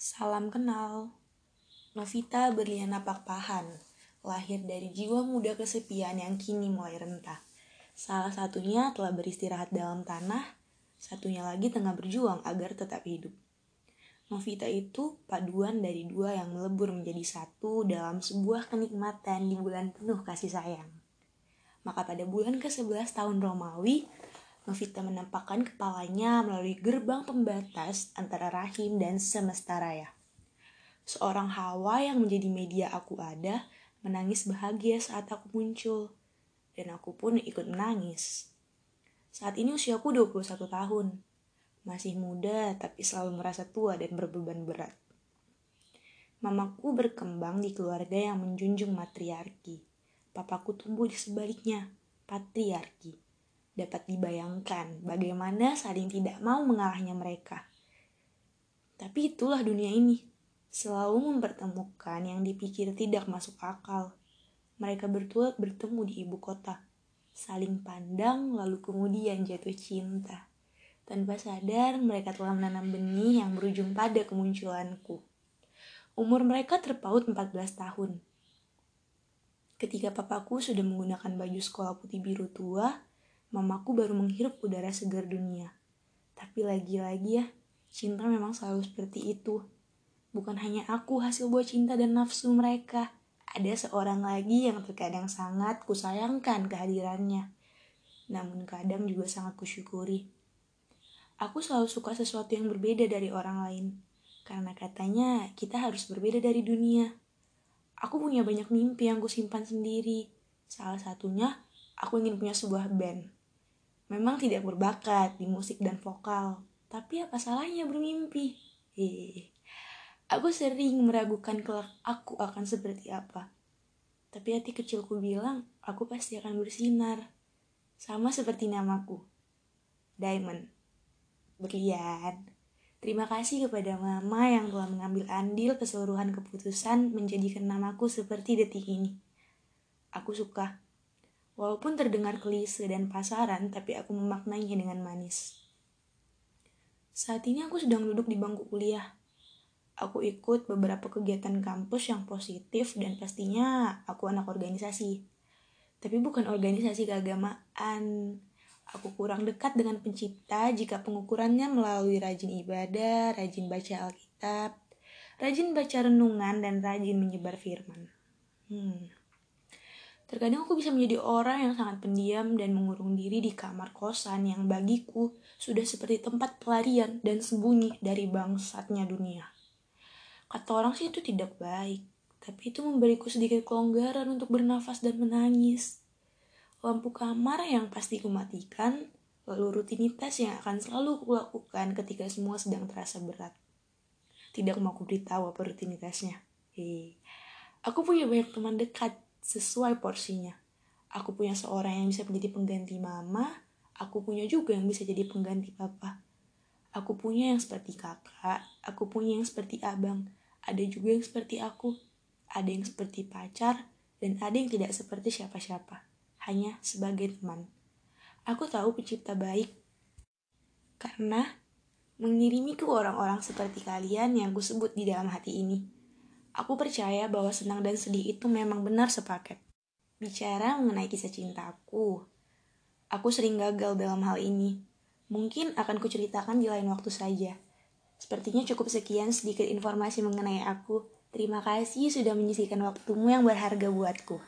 Salam kenal. Novita Berliana Pakpahan, lahir dari jiwa muda kesepian yang kini mulai rentah. Salah satunya telah beristirahat dalam tanah, satunya lagi tengah berjuang agar tetap hidup. Novita itu paduan dari dua yang melebur menjadi satu dalam sebuah kenikmatan di bulan penuh kasih sayang. Maka pada bulan ke-11 tahun Romawi, Novita menampakkan kepalanya melalui gerbang pembatas antara rahim dan semesta raya. Seorang Hawa yang menjadi media aku ada, menangis bahagia saat aku muncul. Dan aku pun ikut menangis. Saat ini usiaku 21 tahun. Masih muda tapi selalu merasa tua dan berbeban berat. Mamaku berkembang di keluarga yang menjunjung matriarki. Papaku tumbuh di sebaliknya, patriarki. Dapat dibayangkan bagaimana saling tidak mau mengalahnya mereka. Tapi itulah dunia ini selalu mempertemukan yang dipikir tidak masuk akal. Mereka berdua bertemu di ibu kota, saling pandang lalu kemudian jatuh cinta. Tanpa sadar, mereka telah menanam benih yang berujung pada kemunculanku. Umur mereka terpaut 14 tahun. Ketika papaku sudah menggunakan baju sekolah putih biru tua, mamaku baru menghirup udara segar dunia. Tapi lagi-lagi ya, cinta memang selalu seperti itu Bukan hanya aku hasil buah cinta dan nafsu mereka. Ada seorang lagi yang terkadang sangat kusayangkan kehadirannya. Namun kadang juga sangat kusyukuri. Aku selalu suka sesuatu yang berbeda dari orang lain. Karena katanya kita harus berbeda dari dunia. Aku punya banyak mimpi yang kusimpan sendiri. Salah satunya, aku ingin punya sebuah band. Memang tidak berbakat di musik dan vokal, tapi apa salahnya bermimpi? Hehehe. Aku sering meragukan kelak aku akan seperti apa. Tapi hati kecilku bilang, aku pasti akan bersinar. Sama seperti namaku. Diamond. Berlian. Terima kasih kepada mama yang telah mengambil andil keseluruhan keputusan menjadikan namaku seperti detik ini. Aku suka. Walaupun terdengar klise dan pasaran, tapi aku memaknainya dengan manis. Saat ini aku sedang duduk di bangku kuliah aku ikut beberapa kegiatan kampus yang positif dan pastinya aku anak organisasi. Tapi bukan organisasi keagamaan. Aku kurang dekat dengan pencipta jika pengukurannya melalui rajin ibadah, rajin baca Alkitab, rajin baca renungan, dan rajin menyebar firman. Hmm. Terkadang aku bisa menjadi orang yang sangat pendiam dan mengurung diri di kamar kosan yang bagiku sudah seperti tempat pelarian dan sembunyi dari bangsatnya dunia. Kata orang sih itu tidak baik, tapi itu memberiku sedikit kelonggaran untuk bernafas dan menangis. Lampu kamar yang pasti kumatikan, lalu rutinitas yang akan selalu kulakukan ketika semua sedang terasa berat. Tidak mau aku beritahu apa rutinitasnya. Hei, aku punya banyak teman dekat sesuai porsinya. Aku punya seorang yang bisa menjadi pengganti mama, aku punya juga yang bisa jadi pengganti papa. Aku punya yang seperti kakak, aku punya yang seperti abang, ada juga yang seperti aku, ada yang seperti pacar, dan ada yang tidak seperti siapa-siapa, hanya sebagai teman. Aku tahu pencipta baik, karena mengirimiku orang-orang seperti kalian yang kusebut di dalam hati ini. Aku percaya bahwa senang dan sedih itu memang benar sepaket. Bicara mengenai kisah cintaku, aku sering gagal dalam hal ini. Mungkin akan kuceritakan di lain waktu saja. Sepertinya cukup sekian sedikit informasi mengenai aku. Terima kasih sudah menyisikan waktumu yang berharga buatku.